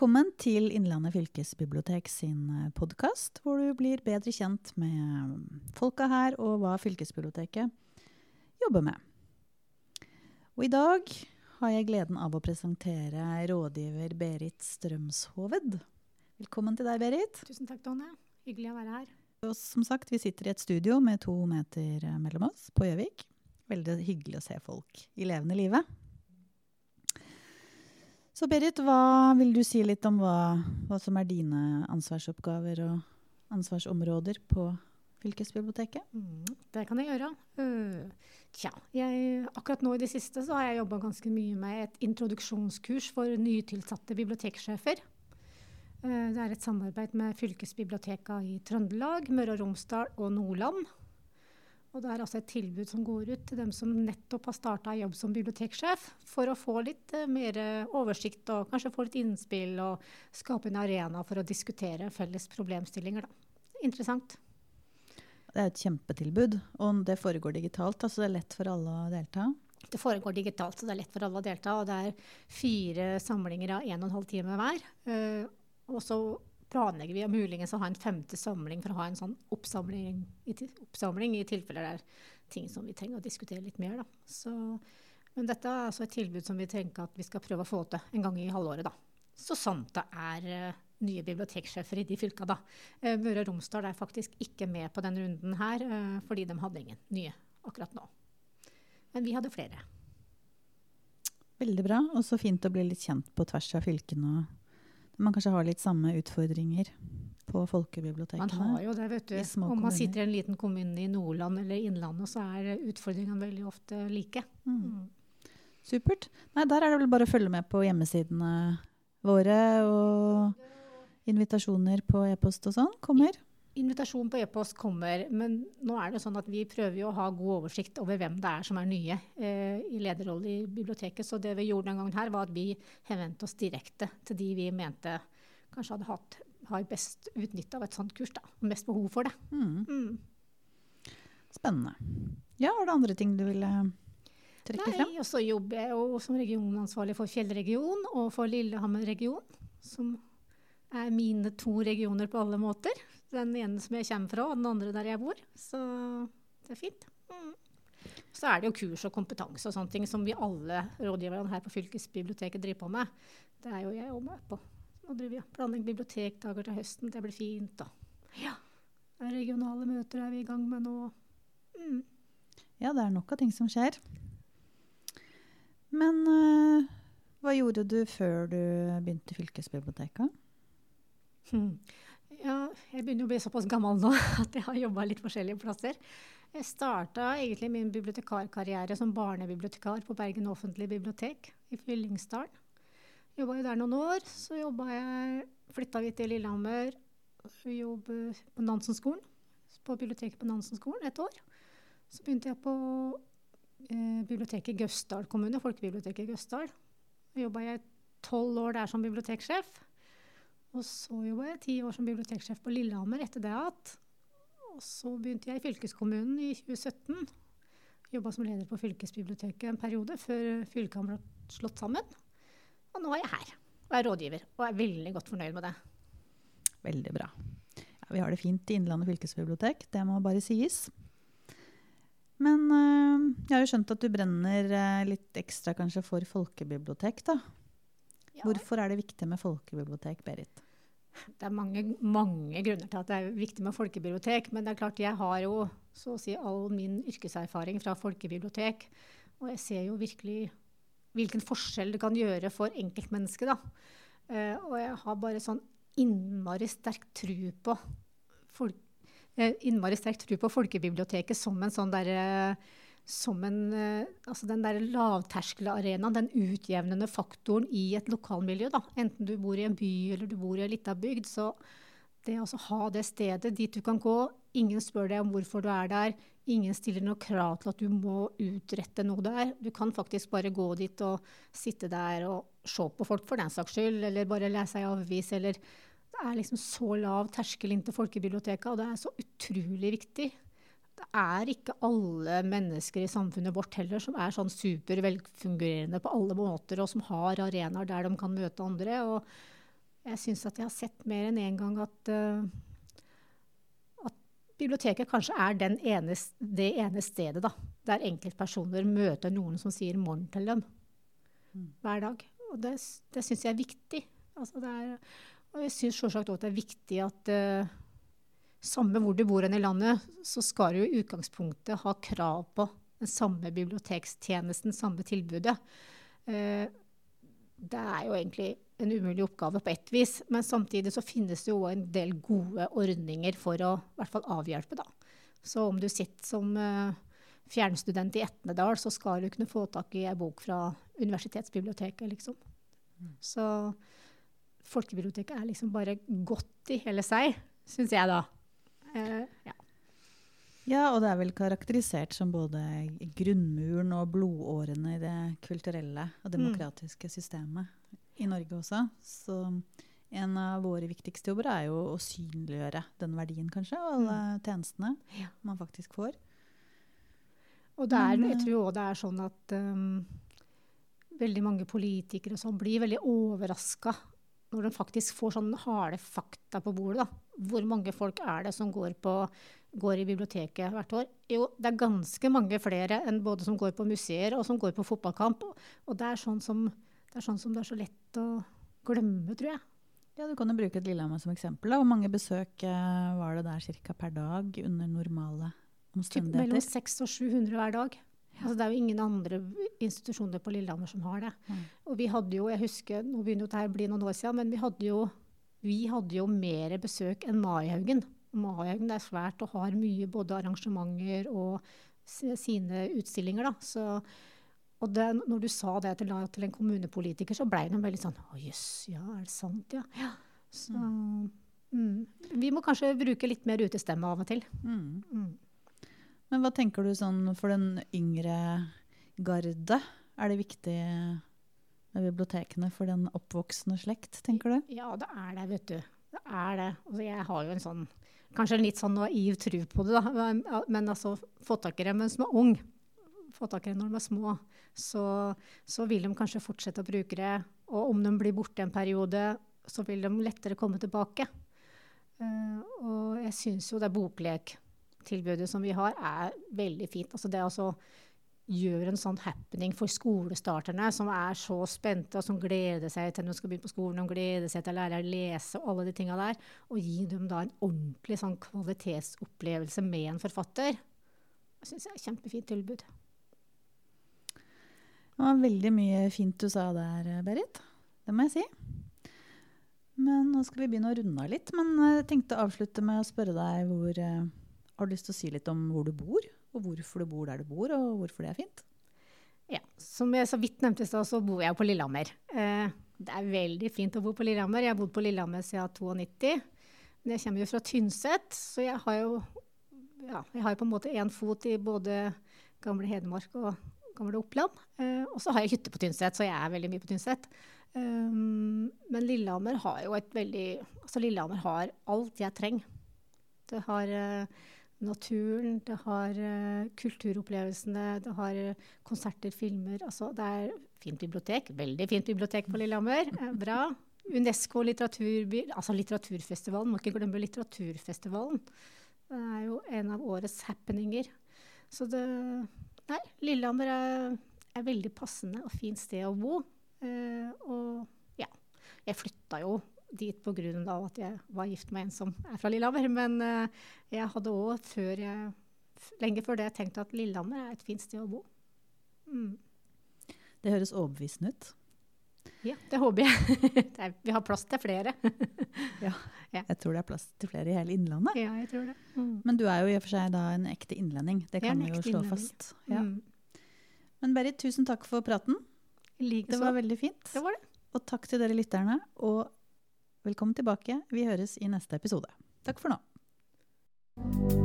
Velkommen til Innlandet fylkesbibliotek sin podkast, hvor du blir bedre kjent med folka her og hva fylkesbiblioteket jobber med. Og i dag har jeg gleden av å presentere rådgiver Berit Strømshoved. Velkommen til deg, Berit. Tusen takk, Tonje. Hyggelig å være her. Og som sagt, vi sitter i et studio med to meter mellom oss på Gjøvik. Veldig hyggelig å se folk i levende live. Så Berit, hva vil du si litt om hva, hva som er dine ansvarsoppgaver og ansvarsområder på fylkesbiblioteket? Mm, det kan jeg gjøre. Uh, tja, jeg, akkurat nå i det siste så har jeg jobba ganske mye med et introduksjonskurs for nytilsatte biblioteksjefer. Uh, det er et samarbeid med fylkesbibliotekene i Trøndelag, Møre og Romsdal og Nordland. Og det er altså et tilbud som går ut til dem som nettopp har starta jobb som biblioteksjef, for å få litt uh, mer oversikt og kanskje få litt innspill og skape en arena for å diskutere felles problemstillinger. Da. Interessant. Det er et kjempetilbud, og det foregår digitalt, altså det er lett for alle å delta? Det foregår digitalt, så det er lett for alle å delta. Og det er fire samlinger av 1 12 timer hver. Uh, og så planlegger vi muligens å ha en femte samling for å ha en sånn oppsamling oppsamling i tilfeller det er ting som vi trenger å diskutere litt mer. Så, men dette er altså et tilbud som vi tenker at vi skal prøve å få til en gang i halvåret. da. Så sant det er uh, nye biblioteksjefer i de fylka, da. Uh, Møre og Romsdal er faktisk ikke med på denne runden her, uh, fordi de hadde ingen nye akkurat nå. Men vi hadde flere. Veldig bra, og så fint å bli litt kjent på tvers av fylkene. Man kanskje har litt samme utfordringer på folkebibliotekene. Man har jo det, vet du. Om man sitter i en liten kommune i Nordland eller Innlandet, så er utfordringene veldig ofte like. Mm. Mm. Supert. Nei, der er det vel bare å følge med på hjemmesidene våre og invitasjoner på e-post og sånn kommer. Invitasjon på e-post kommer, men nå er det sånn at vi prøver jo å ha god oversikt over hvem det er som er nye eh, i lederrolle i biblioteket. Så det vi gjorde den gangen her, var at vi henvendte oss direkte til de vi mente kanskje hadde hatt har best utnytte av et sånt kurs. da, og Mest behov for det. Mm. Mm. Spennende. Ja, Var det andre ting du ville trekke Nei, frem? Og så jobber jeg jo som regionansvarlig for Fjellregion og for Lillehammer region. Som er mine to regioner på alle måter. Den ene som jeg kommer fra, og den andre der jeg bor. Så det er fint. Mm. Så er det jo kurs og kompetanse og sånne ting som vi alle rådgiverne her på fylkesbiblioteket driver på med. Det er jo jeg òg med på. Nå driver vi planlegger bibliotekdager til høsten. Det blir fint. da. Ja. Regionale møter er vi i gang med nå. Mm. Ja, det er nok av ting som skjer. Men uh, hva gjorde du før du begynte i fylkesbiblioteket? Ja, jeg begynner å bli såpass gammel nå at jeg har jobba litt forskjellige plasser. Jeg starta egentlig min bibliotekarkarriere som barnebibliotekar på Bergen offentlige bibliotek i Fyllingsdalen. Jobba jo der noen år. Så jobba jeg, flytta vi til Lillehammer. Jobba på Nansenskolen. På biblioteket på Nansenskolen et år. Så begynte jeg på eh, biblioteket i Gausdal kommune, folkebiblioteket i Gausdal. Jobba jeg tolv år der som biblioteksjef. Og så jobba jeg ti år som biblioteksjef på Lillehammer etter det igjen. Og så begynte jeg i fylkeskommunen i 2017. Jobba som leder på fylkesbiblioteket en periode før fylket ble slått sammen. Og nå er jeg her og er rådgiver, og er veldig godt fornøyd med det. Veldig bra. Ja, vi har det fint i Innlandet fylkesbibliotek, det må bare sies. Men øh, jeg har jo skjønt at du brenner øh, litt ekstra kanskje for folkebibliotek, da. Ja. Hvorfor er det viktig med folkebibliotek, Berit? Det er mange, mange, grunner til at det er viktig med folkebibliotek. Men det er klart jeg har jo så å si all min yrkeserfaring fra folkebibliotek. Og jeg ser jo virkelig hvilken forskjell det kan gjøre for enkeltmennesket. Uh, og jeg har bare sånn innmari sterk tru på folk, uh, innmari sterk tru på folkebiblioteket som en sånn derre som en, uh, altså den der lavterskelarenaen, den utjevnende faktoren i et lokalmiljø. Da. Enten du bor i en by eller du bor i en lita bygd. Så det å ha det stedet dit du kan gå, ingen spør deg om hvorfor du er der, ingen stiller noe krav til at du må utrette noe der. Du kan faktisk bare gå dit og sitte der og se på folk for den saks skyld, eller bare lese ei avis, eller Det er liksom så lav terskel inn til folkebiblioteket, og det er så utrolig viktig. Det er ikke alle mennesker i samfunnet vårt heller som er sånn super velfungerende på alle måter, og som har arenaer der de kan møte andre. og jeg syns at jeg har sett mer enn én en gang at, uh, at biblioteket kanskje er ene, det ene stedet da, der enkeltpersoner møter noen som sier 'morgen' til dem hver dag. Og det, det syns jeg er viktig. Altså er, og jeg syns sjølsagt òg det er viktig at uh, samme hvor du bor i landet, så skal du i utgangspunktet ha krav på den samme bibliotekstjenesten, samme tilbudet. Uh, det er jo egentlig en umulig oppgave på ett vis, men samtidig så finnes det jo en del gode ordninger for å i hvert fall avhjelpe, da. Så om du sitter som uh, fjernstudent i Etnedal, så skal du kunne få tak i ei bok fra universitetsbiblioteket, liksom. Mm. Så folkebiblioteket er liksom bare godt i hele seg, syns jeg, da. Uh, ja. ja, og det er vel karakterisert som både grunnmuren og blodårene i det kulturelle og mm. demokratiske mm. systemet i Norge også. Så en av våre viktigste jobber er jo å synliggjøre den verdien, kanskje, og alle mm. tjenestene ja. man faktisk får. Og er, jeg eh, tror òg det er sånn at um, veldig mange politikere blir veldig overraska når de faktisk får sånn harde fakta på bordet. Da. Hvor mange folk er det som går, på, går i biblioteket hvert år? Jo, det er ganske mange flere enn både som går på museer og som går på fotballkamp. Og det er sånn som det er, sånn som det er så lett å glemme, tror jeg. Ja, Du kan jo bruke et Lillehammer som eksempel. Da. Hvor mange besøk eh, var det der cirka per dag under normale omstendigheter? Mellom 600 og 700 hver dag. Altså, det er jo ingen andre institusjoner på Lillehammer som har det. Mm. Og vi hadde jo, jeg husker, Nå begynner dette å bli noen år siden, men vi hadde jo, vi hadde jo mer besøk enn Maihaugen. Maihaugen er svært og har mye både arrangementer og sine utstillinger. så og det, når du sa det til, til en kommunepolitiker, så blei hun veldig sånn Å jøss, ja, er det sant, ja? ja. Så mm. Vi må kanskje bruke litt mer utestemme av og til. Mm. Mm. Men hva tenker du sånn for den yngre garde? Er det viktig bibliotekene for den oppvoksende slekt, tenker du? Ja, det er det, vet du. Det er det. Altså, jeg har jo en sånn Kanskje en litt sånn naiv tro på det, da. Men altså, få tak i dem mens de er ung få tak i dem når de er små, så, så, vil de kanskje fortsette å bruke det. Og om de blir borte en periode, så vil de lettere komme tilbake. Uh, og jeg syns jo det boklektilbudet som vi har, er veldig fint. Altså det å gjøre en sånn happening for skolestarterne, som er så spente og som gleder seg til de skal begynne på skolen, og gleder seg til å lære å lese og alle de tinga der, og gi dem da en ordentlig sånn kvalitetsopplevelse med en forfatter, det syns jeg er et kjempefint tilbud. Det var veldig mye fint du sa der, Berit. Det må jeg si. Men nå skal vi begynne å runde av litt. Men jeg tenkte å avslutte med å spørre deg hvor uh, Har du lyst til å si litt om hvor du bor? Og hvorfor du bor der du bor, og hvorfor det er fint? Ja, Som jeg så vidt nevnte i stad, så bor jeg på Lillehammer. Uh, det er veldig fint å bo på Lillehammer. Jeg har bodd på Lillehammer siden 92. Men jeg kommer jo fra Tynset, så jeg har jo ja, jeg har på en måte én fot i både gamle Hedmark og gamle Oppland. Uh, og så har jeg hytte på Tynset, så jeg er veldig mye på Tynset. Um, men Lillehammer har jo et veldig Altså Lillehammer har alt jeg trenger. Det har naturen, det har uh, kulturopplevelsene, det har konserter, filmer. Altså det er fint bibliotek. Veldig fint bibliotek på Lillehammer. bra. Unesco litteraturby, altså litteraturfestivalen. Må ikke glemme litteraturfestivalen. Det er jo en av årets happeninger. Så det Nei, Lillehammer er, er veldig passende og fint sted å bo. Uh, og ja, jeg flytta jo dit pga. at jeg var gift med en som er fra Lillehammer. Men uh, jeg hadde òg lenge før det tenkt at Lillehammer er et fint sted å bo. Mm. Det høres overbevisende ut. Ja, det håper jeg. vi har plass til flere. ja, jeg tror det er plass til flere i hele Innlandet. Ja, jeg tror det. Mm. Men du er jo i og for seg da en ekte innlending. Det kan vi jo slå fast. Ja. Mm. Men Berit, tusen takk for praten. Like det var veldig fint. Det var det. Og takk til dere lytterne. Og velkommen tilbake. Vi høres i neste episode. Takk for nå.